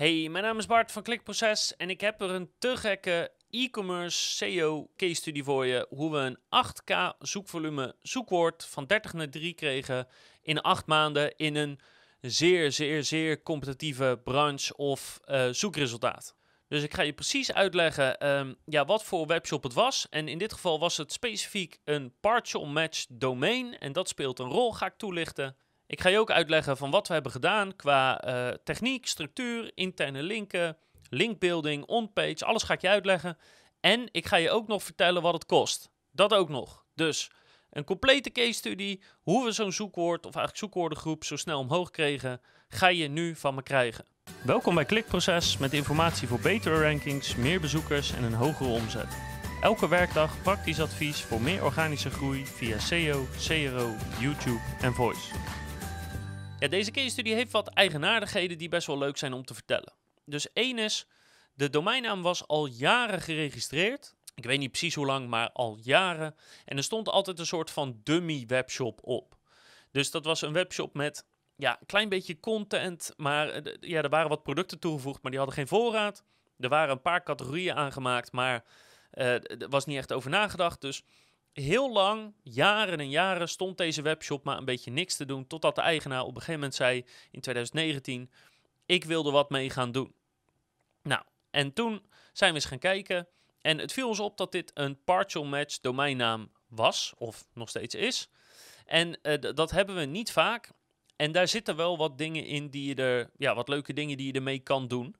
Hey, mijn naam is Bart van Klikproces en ik heb er een te gekke e-commerce SEO case study voor je. Hoe we een 8K zoekvolume zoekwoord van 30 naar 3 kregen in 8 maanden in een zeer, zeer, zeer competitieve branche of uh, zoekresultaat. Dus ik ga je precies uitleggen um, ja, wat voor webshop het was. En in dit geval was het specifiek een partial match domain. En dat speelt een rol, ga ik toelichten. Ik ga je ook uitleggen van wat we hebben gedaan qua uh, techniek, structuur, interne linken, linkbuilding, onpage. Alles ga ik je uitleggen. En ik ga je ook nog vertellen wat het kost. Dat ook nog. Dus een complete case study, hoe we zo'n zoekwoord of eigenlijk zoekwoordengroep zo snel omhoog kregen, ga je nu van me krijgen. Welkom bij Klikproces met informatie voor betere rankings, meer bezoekers en een hogere omzet. Elke werkdag praktisch advies voor meer organische groei via SEO, CRO, YouTube en Voice. Ja, deze case study heeft wat eigenaardigheden die best wel leuk zijn om te vertellen. Dus één is, de domeinnaam was al jaren geregistreerd. Ik weet niet precies hoe lang, maar al jaren. En er stond altijd een soort van dummy webshop op. Dus dat was een webshop met ja, een klein beetje content, maar eh, ja, er waren wat producten toegevoegd, maar die hadden geen voorraad. Er waren een paar categorieën aangemaakt, maar uh, er was niet echt over nagedacht. Dus heel lang, jaren en jaren, stond deze webshop maar een beetje niks te doen. Totdat de eigenaar op een gegeven moment zei in 2019: Ik wilde wat mee gaan doen. Nou, en toen zijn we eens gaan kijken. En het viel ons op dat dit een partial match domeinnaam was, of nog steeds is. En uh, dat hebben we niet vaak. En daar zitten wel wat dingen in die je er, ja, wat leuke dingen die je ermee kan doen.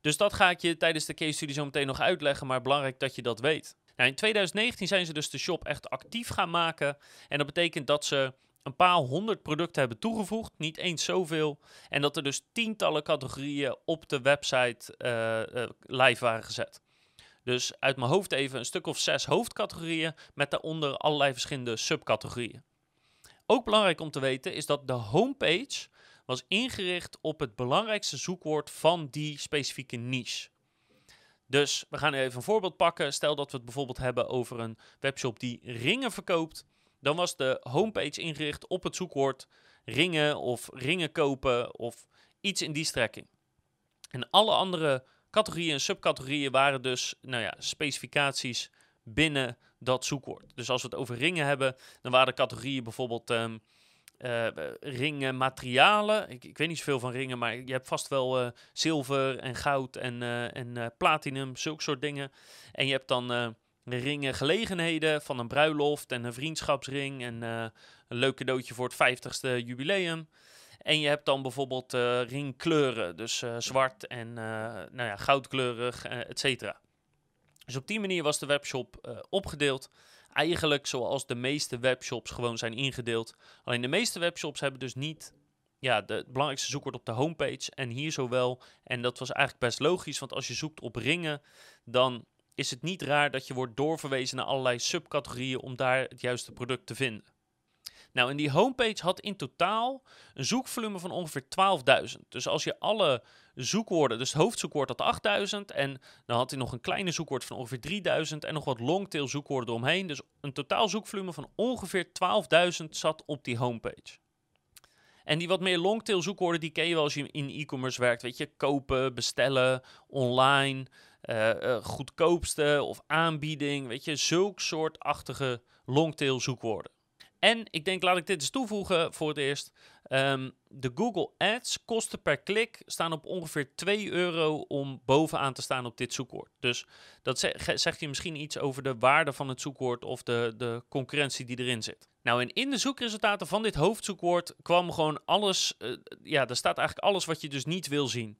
Dus dat ga ik je tijdens de case study zo meteen nog uitleggen, maar belangrijk dat je dat weet. In 2019 zijn ze dus de shop echt actief gaan maken. En dat betekent dat ze een paar honderd producten hebben toegevoegd, niet eens zoveel. En dat er dus tientallen categorieën op de website uh, live waren gezet. Dus uit mijn hoofd even een stuk of zes hoofdcategorieën met daaronder allerlei verschillende subcategorieën. Ook belangrijk om te weten is dat de homepage was ingericht op het belangrijkste zoekwoord van die specifieke niche. Dus we gaan even een voorbeeld pakken. Stel dat we het bijvoorbeeld hebben over een webshop die ringen verkoopt. Dan was de homepage ingericht op het zoekwoord ringen of ringen kopen of iets in die strekking. En alle andere categorieën en subcategorieën waren dus nou ja, specificaties binnen dat zoekwoord. Dus als we het over ringen hebben, dan waren de categorieën bijvoorbeeld um, uh, ringen, materialen. Ik, ik, weet niet zoveel van ringen, maar je hebt vast wel uh, zilver en goud en, uh, en platinum, zulke soort dingen. En je hebt dan ringen gelegenheden van een bruiloft en een vriendschapsring en een leuk cadeautje voor het 50ste jubileum. En je hebt dan bijvoorbeeld ringkleuren, dus zwart en nou ja, goudkleurig, et cetera. Dus op die manier was de webshop opgedeeld eigenlijk zoals de meeste webshops gewoon zijn ingedeeld. Alleen de meeste webshops hebben dus niet ja, de, belangrijkste zoekwoord op de homepage en hier zowel. En dat was eigenlijk best logisch, want als je zoekt op ringen, dan is het niet raar dat je wordt doorverwezen naar allerlei subcategorieën om daar het juiste product te vinden. Nou, en die homepage had in totaal een zoekvolume van ongeveer 12.000. Dus als je alle zoekwoorden, dus het hoofdzoekwoord had 8000 en dan had hij nog een kleine zoekwoord van ongeveer 3000 en nog wat longtail zoekwoorden eromheen. Dus een totaal zoekvolume van ongeveer 12.000 zat op die homepage. En die wat meer longtail zoekwoorden, die ken je wel als je in e-commerce werkt. Weet je, kopen, bestellen, online, uh, goedkoopste of aanbieding. Weet je, zulk soortachtige longtail zoekwoorden. En ik denk, laat ik dit eens toevoegen voor het eerst. Um, de Google Ads kosten per klik staan op ongeveer 2 euro om bovenaan te staan op dit zoekwoord. Dus dat zegt je misschien iets over de waarde van het zoekwoord of de, de concurrentie die erin zit. Nou, en in de zoekresultaten van dit hoofdzoekwoord kwam gewoon alles. Uh, ja, er staat eigenlijk alles wat je dus niet wil zien.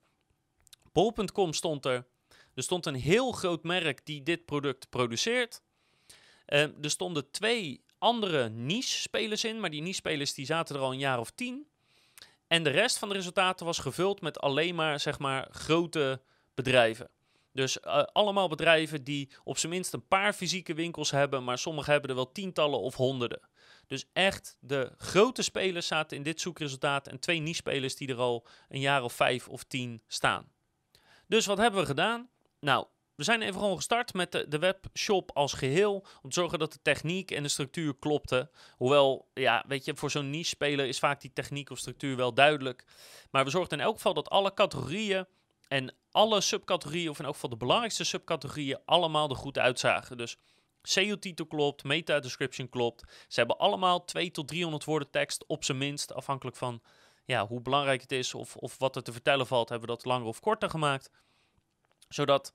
Bol.com stond er. Er stond een heel groot merk die dit product produceert. Uh, er stonden twee andere niche-spelers in, maar die niche-spelers die zaten er al een jaar of tien. En de rest van de resultaten was gevuld met alleen maar, zeg maar, grote bedrijven. Dus uh, allemaal bedrijven die op zijn minst een paar fysieke winkels hebben, maar sommige hebben er wel tientallen of honderden. Dus echt, de grote spelers zaten in dit zoekresultaat en twee niche-spelers die er al een jaar of vijf of tien staan. Dus wat hebben we gedaan? Nou, we zijn even gewoon gestart met de, de, webshop als geheel. Om te zorgen dat de techniek en de structuur klopten. Hoewel, ja, weet je, voor zo'n niche-speler is vaak die techniek of structuur wel duidelijk. Maar we zorgden in elk geval dat alle categorieën En alle subcategorieën, of in elk geval de belangrijkste subcategorieën, allemaal er goed uitzagen. Dus SEO-titel klopt, meta-description klopt. Ze hebben allemaal 2 tot 300 woorden tekst op zijn minst, afhankelijk van ja, hoe belangrijk het is of, of wat er te vertellen valt, hebben we dat langer of korter gemaakt. Zodat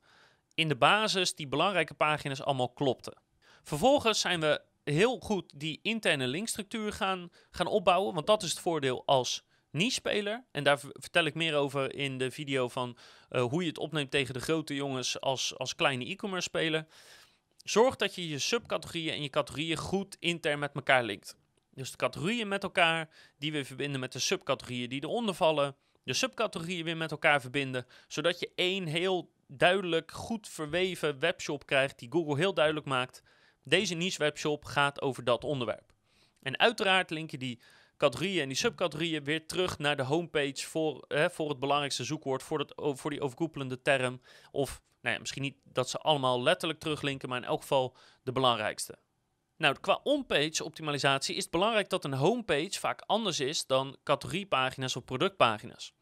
in de basis die belangrijke pagina's allemaal klopten. Vervolgens zijn we heel goed die interne linkstructuur gaan, gaan opbouwen, want dat is het voordeel als niche-speler. En daar vertel ik meer over in de video van uh, hoe je het opneemt tegen de grote jongens als, als kleine e-commerce speler. Zorg dat je je subcategorieën en je categorieën goed intern met elkaar linkt. Dus de categorieën met elkaar, die we verbinden met de subcategorieën die eronder vallen. De subcategorieën weer met elkaar verbinden, zodat je één heel duidelijk, goed verweven webshop krijgt die Google heel duidelijk maakt. Deze niche webshop gaat over dat onderwerp. En uiteraard link je die categorieën en die subcategorieën weer terug naar de homepage voor, voor het belangrijkste zoekwoord, voor, het, voor die overkoepelende term. Of nou ja, misschien niet dat ze allemaal letterlijk teruglinken, maar in elk geval de belangrijkste. Nou, qua on-page optimalisatie is het belangrijk dat een homepage vaak anders is dan categoriepagina's of productpagina's.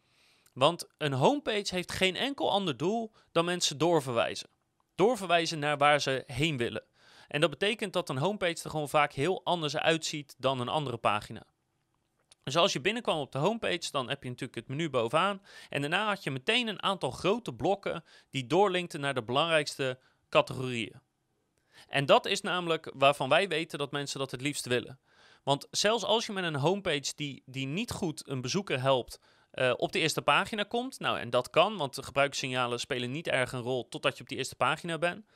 Want een homepage heeft geen enkel ander doel dan mensen doorverwijzen. Doorverwijzen naar waar ze heen willen. En dat betekent dat een homepage er gewoon vaak heel anders uitziet dan een andere pagina. Dus als je binnenkwam op de homepage, dan heb je natuurlijk het menu bovenaan. En daarna had je meteen een aantal grote blokken die doorlinkten naar de belangrijkste categorieën. En dat is namelijk waarvan wij weten dat mensen dat het liefst willen. Want zelfs als je met een homepage die, die niet goed een bezoeker helpt uh, op de eerste pagina komt, nou en dat kan, want de gebruikssignalen spelen niet erg een rol totdat je op die eerste pagina bent.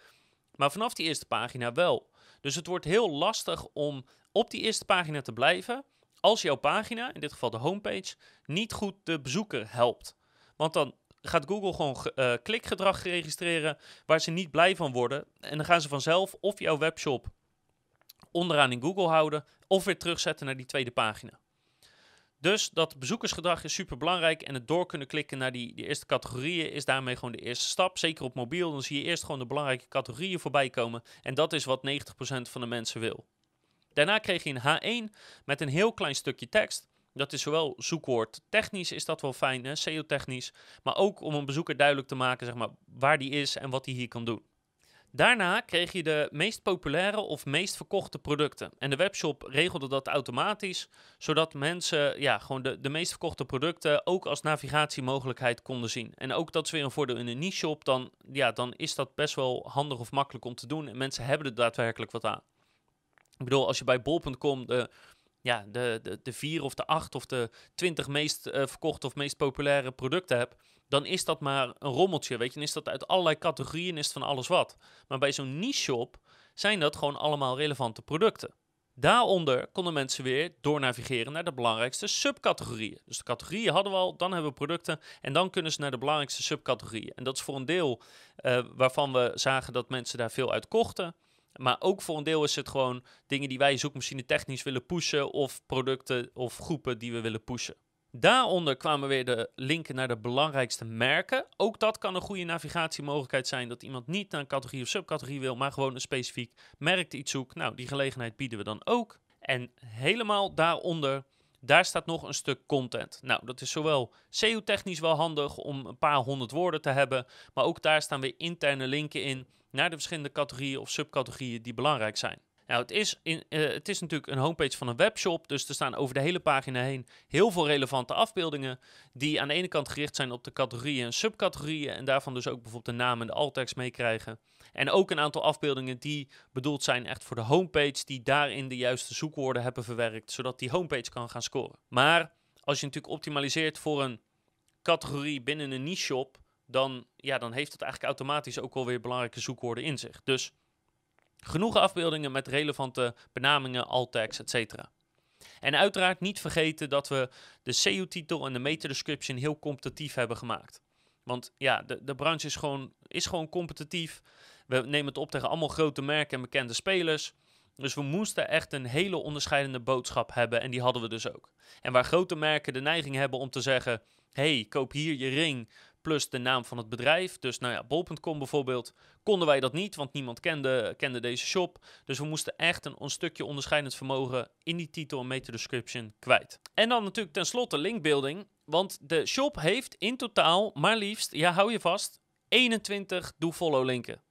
Maar vanaf die eerste pagina wel. Dus het wordt heel lastig om op die eerste pagina te blijven als jouw pagina, in dit geval de homepage, niet goed de bezoeker helpt. Want dan gaat Google gewoon uh, klikgedrag registreren waar ze niet blij van worden. En dan gaan ze vanzelf of jouw webshop onderaan in Google houden of weer terugzetten naar die tweede pagina. Dus dat bezoekersgedrag is super belangrijk en het door kunnen klikken naar die, die eerste categorieën is daarmee gewoon de eerste stap. Zeker op mobiel, dan zie je eerst gewoon de belangrijke categorieën voorbij komen. En dat is wat 90% van de mensen wil. Daarna kreeg je een H1 met een heel klein stukje tekst. Dat is zowel zoekwoord technisch is dat wel fijn, SEO-technisch, maar ook om een bezoeker duidelijk te maken zeg maar, waar die is en wat hij hier kan doen. Daarna kreeg je de meest populaire of meest verkochte producten. En de webshop regelde dat automatisch, zodat mensen ja, gewoon de, de meest verkochte producten ook als navigatiemogelijkheid konden zien. En ook dat is weer een voordeel in een niche shop, dan, ja, dan is dat best wel handig of makkelijk om te doen. En mensen hebben er daadwerkelijk wat aan. Ik bedoel, als je bij bol.com de, ja, de, de, de vier of de acht of de twintig meest uh, verkochte of meest populaire producten hebt, dan is dat maar een rommeltje. Weet je, dan is dat uit allerlei categorieën, is het van alles wat. Maar bij zo'n niche shop zijn dat gewoon allemaal relevante producten. Daaronder konden mensen weer doornavigeren naar de belangrijkste subcategorieën. Dus de categorieën hadden we al, dan hebben we producten en dan kunnen ze naar de belangrijkste subcategorieën. En dat is voor een deel uh, waarvan we zagen dat mensen daar veel uit kochten. Maar ook voor een deel is het gewoon dingen die wij zoekmachine technisch willen pushen of producten of groepen die we willen pushen. Daaronder kwamen weer de linken naar de belangrijkste merken. Ook dat kan een goede navigatiemogelijkheid zijn. Dat iemand niet naar een categorie of subcategorie wil, maar gewoon een specifiek merk iets zoekt. Nou, die gelegenheid bieden we dan ook. En helemaal daaronder, daar staat nog een stuk content. Nou, dat is zowel SEO-technisch wel handig om een paar honderd woorden te hebben. Maar ook daar staan weer interne linken in naar de verschillende categorieën of subcategorieën die belangrijk zijn. Nou, het is, in, uh, het is natuurlijk een homepage van een webshop, dus er staan over de hele pagina heen heel veel relevante afbeeldingen die aan de ene kant gericht zijn op de categorieën en subcategorieën en daarvan dus ook bijvoorbeeld de naam en de alt-text meekrijgen. En ook een aantal afbeeldingen die bedoeld zijn echt voor de homepage, die daarin de juiste zoekwoorden hebben verwerkt, zodat die homepage kan gaan scoren. Maar als je natuurlijk optimaliseert voor een categorie binnen een niche shop, dan, ja, dan heeft het eigenlijk automatisch ook alweer belangrijke zoekwoorden in zich. Dus genoeg afbeeldingen met relevante benamingen, alt-tags, etc. En uiteraard niet vergeten dat we de SEO-titel en de meta-description heel competitief hebben gemaakt. Want ja, de, de branche is gewoon, is gewoon competitief. We nemen het op tegen allemaal grote merken en bekende spelers. Dus we moesten echt een hele onderscheidende boodschap hebben en die hadden we dus ook. En waar grote merken de neiging hebben om te zeggen: hey, koop hier je ring plus de naam van het bedrijf. Dus nou ja, bol.com bijvoorbeeld, konden wij dat niet, want niemand kende, kende deze shop. Dus we moesten echt een, stukje onderscheidend vermogen in die titel en meta description kwijt. En dan natuurlijk tenslotte linkbuilding, want de shop heeft in totaal maar liefst, ja hou je vast, 21 do-follow linken.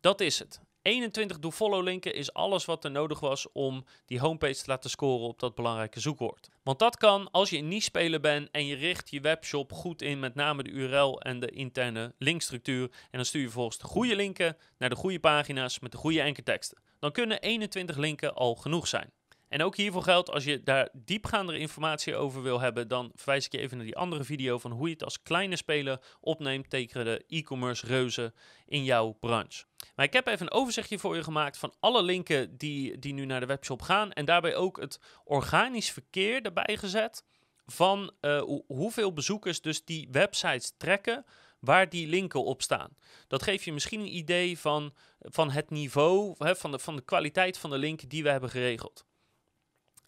Dat is het. 21 do-follow linken is alles wat er nodig was om die homepage te laten scoren op dat belangrijke zoekwoord. Want dat kan als je een niche-speler bent en je richt je webshop goed in, met name de URL en de interne linkstructuur. En dan stuur je vervolgens de goede linken naar de goede pagina's met de goede enkerteksten. Dan kunnen 21 linken al genoeg zijn. En ook hiervoor geldt, als je daar diepgaandere informatie over wil hebben, dan verwijs ik je even naar die andere video van hoe je het als kleine speler opneemt tegen de e-commerce reuzen in jouw branche. Maar ik heb even een overzichtje voor je gemaakt van alle linken die, die nu naar de webshop gaan en daarbij ook het organisch verkeer erbij gezet van uh, hoeveel bezoekers dus die websites trekken waar die linken op staan. Dat geeft je misschien een idee van, van het niveau, hè, van, de, van de kwaliteit van de link die we hebben geregeld.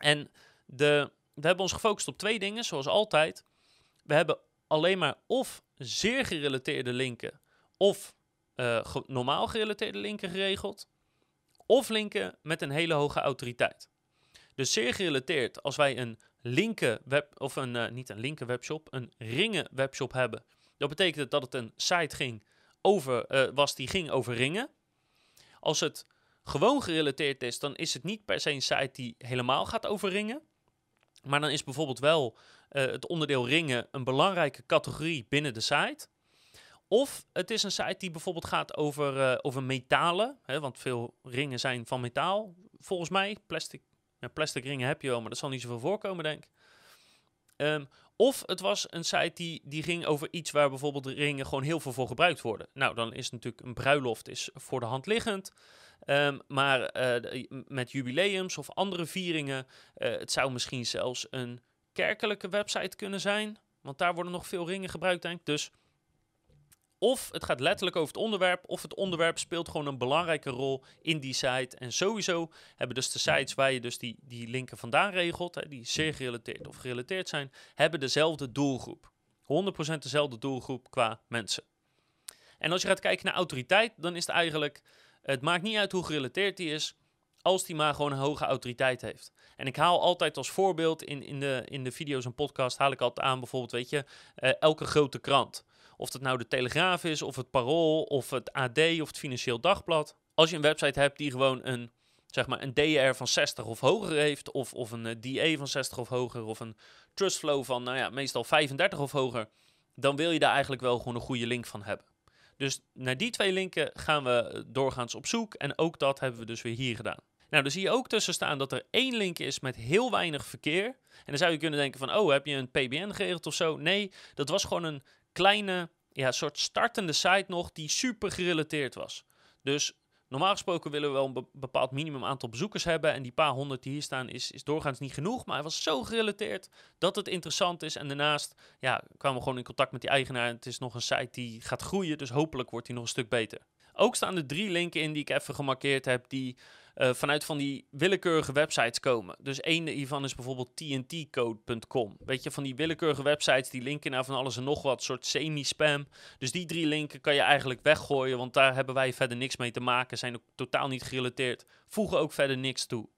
En de, we hebben ons gefocust op twee dingen, zoals altijd. We hebben alleen maar of zeer gerelateerde linken of uh, normaal gerelateerde linken geregeld. Of linken met een hele hoge autoriteit. Dus zeer gerelateerd, als wij een linken web, of een, uh, niet een linken webshop, een ringen webshop hebben. Dat betekent dat het een site ging over, uh, was die ging over ringen. Als het gewoon gerelateerd is, dan is het niet per se een site die helemaal gaat over ringen. Maar dan is bijvoorbeeld wel uh, het onderdeel ringen een belangrijke categorie binnen de site. Of het is een site die bijvoorbeeld gaat over, uh, over metalen. Hè, want veel ringen zijn van metaal, volgens mij. Plastic, ja, plastic ringen heb je wel, maar dat zal niet zoveel voorkomen, denk ik. Um, of het was een site die, die ging over iets waar bijvoorbeeld ringen gewoon heel veel voor gebruikt worden. Nou, dan is natuurlijk een bruiloft is voor de hand liggend. Um, maar uh, met jubileums of andere vieringen, uh, het zou misschien zelfs een kerkelijke website kunnen zijn. Want daar worden nog veel ringen gebruikt, denk ik. Dus of het gaat letterlijk over het onderwerp, of het onderwerp speelt gewoon een belangrijke rol in die site. En sowieso hebben dus de sites waar je dus die, die linken vandaan regelt, hè, die zeer gerelateerd of gerelateerd zijn, hebben dezelfde doelgroep. 100% dezelfde doelgroep qua mensen. En als je gaat kijken naar autoriteit, dan is het eigenlijk, het maakt niet uit hoe gerelateerd die is, als die maar gewoon een hoge autoriteit heeft. En ik haal altijd als voorbeeld in, in, de, in de video's en podcast, haal ik altijd aan bijvoorbeeld, weet je, uh, elke grote krant. Of het nou de Telegraaf is, of het Parool, of het AD, of het Financieel Dagblad. Als je een website hebt die gewoon een, zeg maar, een DR van 60 of hoger heeft, of, of een uh, DA van 60 of hoger, of een Trustflow van, nou ja, meestal 35 of hoger, dan wil je daar eigenlijk wel gewoon een goede link van hebben. Dus naar die twee linken gaan we doorgaans op zoek en ook dat hebben we dus weer hier gedaan. Nou, dan zie je ook tussen staan dat er één link is met heel weinig verkeer. En dan zou je kunnen denken van, oh, heb je een PBN geregeld of zo? Nee, dat was gewoon een kleine, ja, soort startende site nog die super gerelateerd was. Dus normaal gesproken willen we wel een bepaald minimum aantal bezoekers hebben. En die paar honderd die hier staan is, is doorgaans niet genoeg. Maar hij was zo gerelateerd dat het interessant is. En daarnaast ja, kwamen we gewoon in contact met die eigenaar. Het is nog een site die gaat groeien, dus hopelijk wordt hij nog een stuk beter. Ook staan er drie linken in die ik even gemarkeerd heb, die uh, vanuit van die willekeurige websites komen. Dus één hiervan is bijvoorbeeld tntcode.com. Weet je, van die willekeurige websites die linken naar van alles en nog wat, soort semi-spam. Dus die drie linken kan je eigenlijk weggooien, want daar hebben wij verder niks mee te maken, zijn ook totaal niet gerelateerd, voegen ook verder niks toe.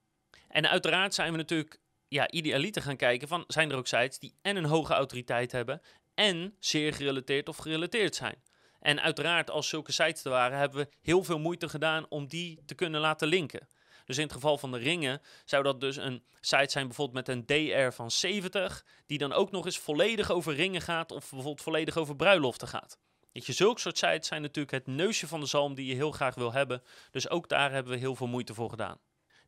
En uiteraard zijn we natuurlijk ja, idealiter gaan kijken van, zijn er ook sites die en een hoge autoriteit hebben en zeer gerelateerd of gerelateerd zijn. En uiteraard, als zulke sites er waren, hebben we heel veel moeite gedaan om die te kunnen laten linken. Dus in het geval van de ringen zou dat dus een site zijn bijvoorbeeld met een DR van 70, die dan ook nog eens volledig over ringen gaat of bijvoorbeeld volledig over bruiloften gaat. Weet je, zulke soort sites zijn natuurlijk het neusje van de zalm die je heel graag wil hebben. Dus ook daar hebben we heel veel moeite voor gedaan.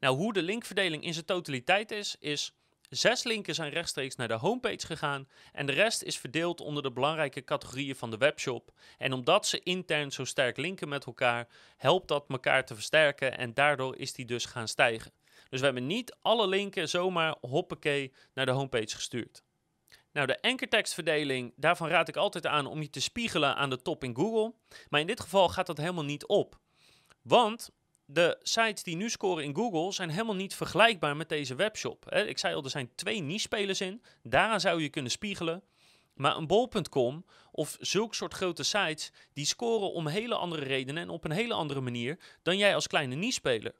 Nou, hoe de linkverdeling in zijn totaliteit is, is Zes linken zijn rechtstreeks naar de homepage gegaan en de rest is verdeeld onder de belangrijke categorieën van de webshop. En omdat ze intern zo sterk linken met elkaar, helpt dat elkaar te versterken en daardoor is die dus gaan stijgen. Dus we hebben niet alle linken zomaar hoppakee naar de homepage gestuurd. Nou, de ankertekstverdeling, daarvan raad ik altijd aan om je te spiegelen aan de top in Google. Maar in dit geval gaat dat helemaal niet op. Want de sites die nu scoren in Google zijn helemaal niet vergelijkbaar met deze webshop. Ik zei al, er zijn twee niche-spelers in. Daaraan zou je kunnen spiegelen. Maar een bol.com of zulke soort grote sites, die scoren om hele andere redenen en op een hele andere manier dan jij als kleine niche-speler.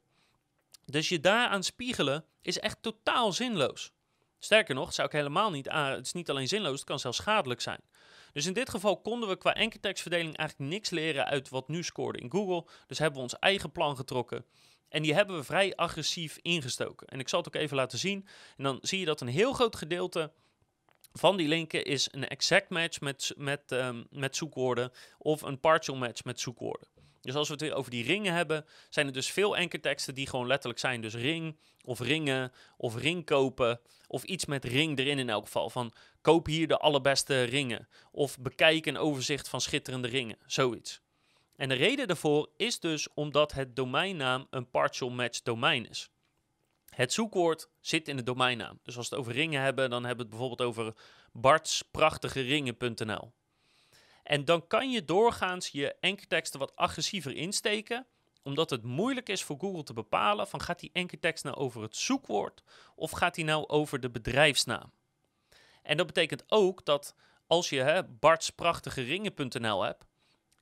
Dus je daaraan spiegelen is echt totaal zinloos. Sterker nog, zou ik helemaal niet aan. Het is niet alleen zinloos, het kan zelfs schadelijk zijn. Dus in dit geval konden we qua enkeltekstverdeling eigenlijk niks leren uit wat nu scoorde in Google. Dus hebben we ons eigen plan getrokken. En die hebben we vrij agressief ingestoken. En ik zal het ook even laten zien. En dan zie je dat een heel groot gedeelte van die linken is een exact match met, met, um, met zoekwoorden of een partial match met zoekwoorden. Dus als we het over die ringen hebben, zijn er dus veel enkelteksten die gewoon letterlijk zijn. Dus ring of ringen of ring kopen of iets met ring erin in elk geval. Van koop hier de allerbeste ringen of bekijk een overzicht van schitterende ringen, zoiets. En de reden daarvoor is dus omdat het domeinnaam een partial match domein is. Het zoekwoord zit in de domeinnaam. Dus als we het over ringen hebben, dan hebben we het bijvoorbeeld over bartsprachtigeringen.nl. En dan kan je doorgaans je enkelteksten wat agressiever insteken, omdat het moeilijk is voor Google te bepalen van gaat die enkeltekst nou over het zoekwoord of gaat die nou over de bedrijfsnaam. En dat betekent ook dat als je bartsprachtigeringen.nl hebt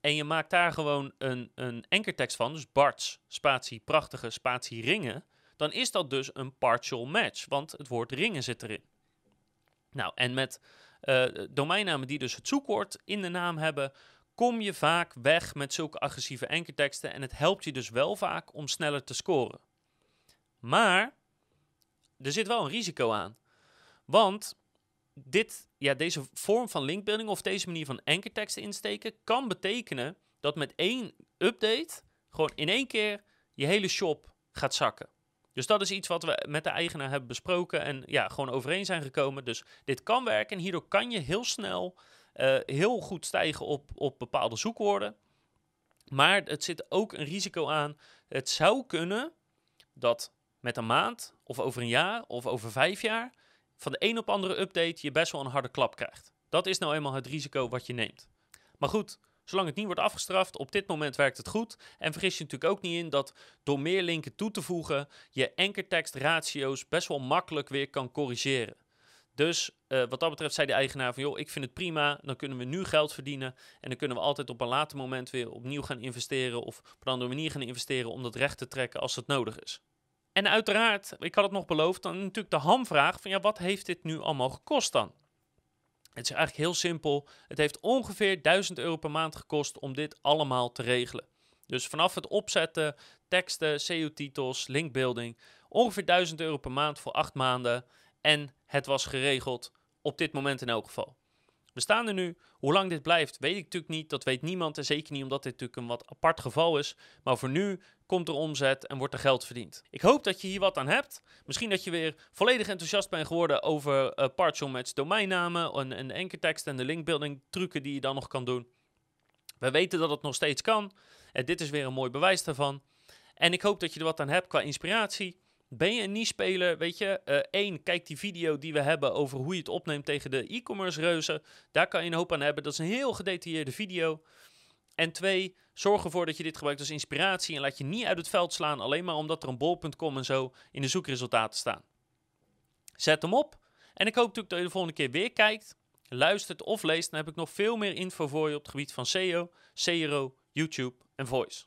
en je maakt daar gewoon een, een enkertekst van, dus Barts, spatie, prachtige, spatie, ringen, dan is dat dus een partial match, want het woord ringen zit erin. Nou, en met uh, domeinnamen die dus het zoekwoord in de naam hebben, kom je vaak weg met zulke agressieve enkerteksten en het helpt je dus wel vaak om sneller te scoren. Maar er zit wel een risico aan. Want dit, ja, deze vorm van linkbuilding of deze manier van enkerteksten insteken kan betekenen dat met één update gewoon in één keer je hele shop gaat zakken. Dus dat is iets wat we met de eigenaar hebben besproken en ja, gewoon overeen zijn gekomen. Dus dit kan werken en hierdoor kan je heel snel uh, heel goed stijgen op, op bepaalde zoekwoorden. Maar het zit ook een risico aan. Het zou kunnen dat met een maand of over een jaar of over vijf jaar van de een op andere update je best wel een harde klap krijgt. Dat is nou eenmaal het risico wat je neemt. Maar goed, Zolang het niet wordt afgestraft, op dit moment werkt het goed. En vergis je natuurlijk ook niet in dat door meer linken toe te voegen, je ankertekst-ratio's best wel makkelijk weer kan corrigeren. Dus uh, wat dat betreft zei de eigenaar van, joh, ik vind het prima, dan kunnen we nu geld verdienen en dan kunnen we altijd op een later moment weer opnieuw gaan investeren of op een andere manier gaan investeren om dat recht te trekken als het nodig is. En uiteraard, ik had het nog beloofd, dan natuurlijk de hamvraag van, ja, wat heeft dit nu allemaal gekost dan? Het is eigenlijk heel simpel. Het heeft ongeveer 1000 euro per maand gekost om dit allemaal te regelen. Dus vanaf het opzetten, teksten, SEO-titels, linkbuilding, ongeveer 1000 euro per maand voor 8 maanden. En het was geregeld, op dit moment in elk geval. We staan er nu. Hoe lang dit blijft, weet ik natuurlijk niet. Dat weet niemand. En zeker niet omdat dit natuurlijk een wat apart geval is. Maar voor nu komt er omzet en wordt er geld verdiend. Ik hoop dat je hier wat aan hebt. Misschien dat je weer volledig enthousiast bent geworden over uh, partial match domeinnamen en, en de en de linkbuilding trucken die je dan nog kan doen. We weten dat het nog steeds kan. En dit is weer een mooi bewijs daarvan. En ik hoop dat je er wat aan hebt qua inspiratie. Ben je een niche-speler, weet je, uh, één, kijk die video die we hebben over hoe je het opneemt tegen de e-commerce reuzen. Daar kan je een hoop aan hebben. Dat is een heel gedetailleerde video. En twee, zorg ervoor dat je dit gebruikt als inspiratie en laat je niet uit het veld slaan alleen maar omdat er een bol.com en zo in de zoekresultaten staan. Zet hem op en ik hoop natuurlijk dat je de volgende keer weer kijkt, luistert of leest. Dan heb ik nog veel meer info voor je op het gebied van SEO, CRO, YouTube en Voice.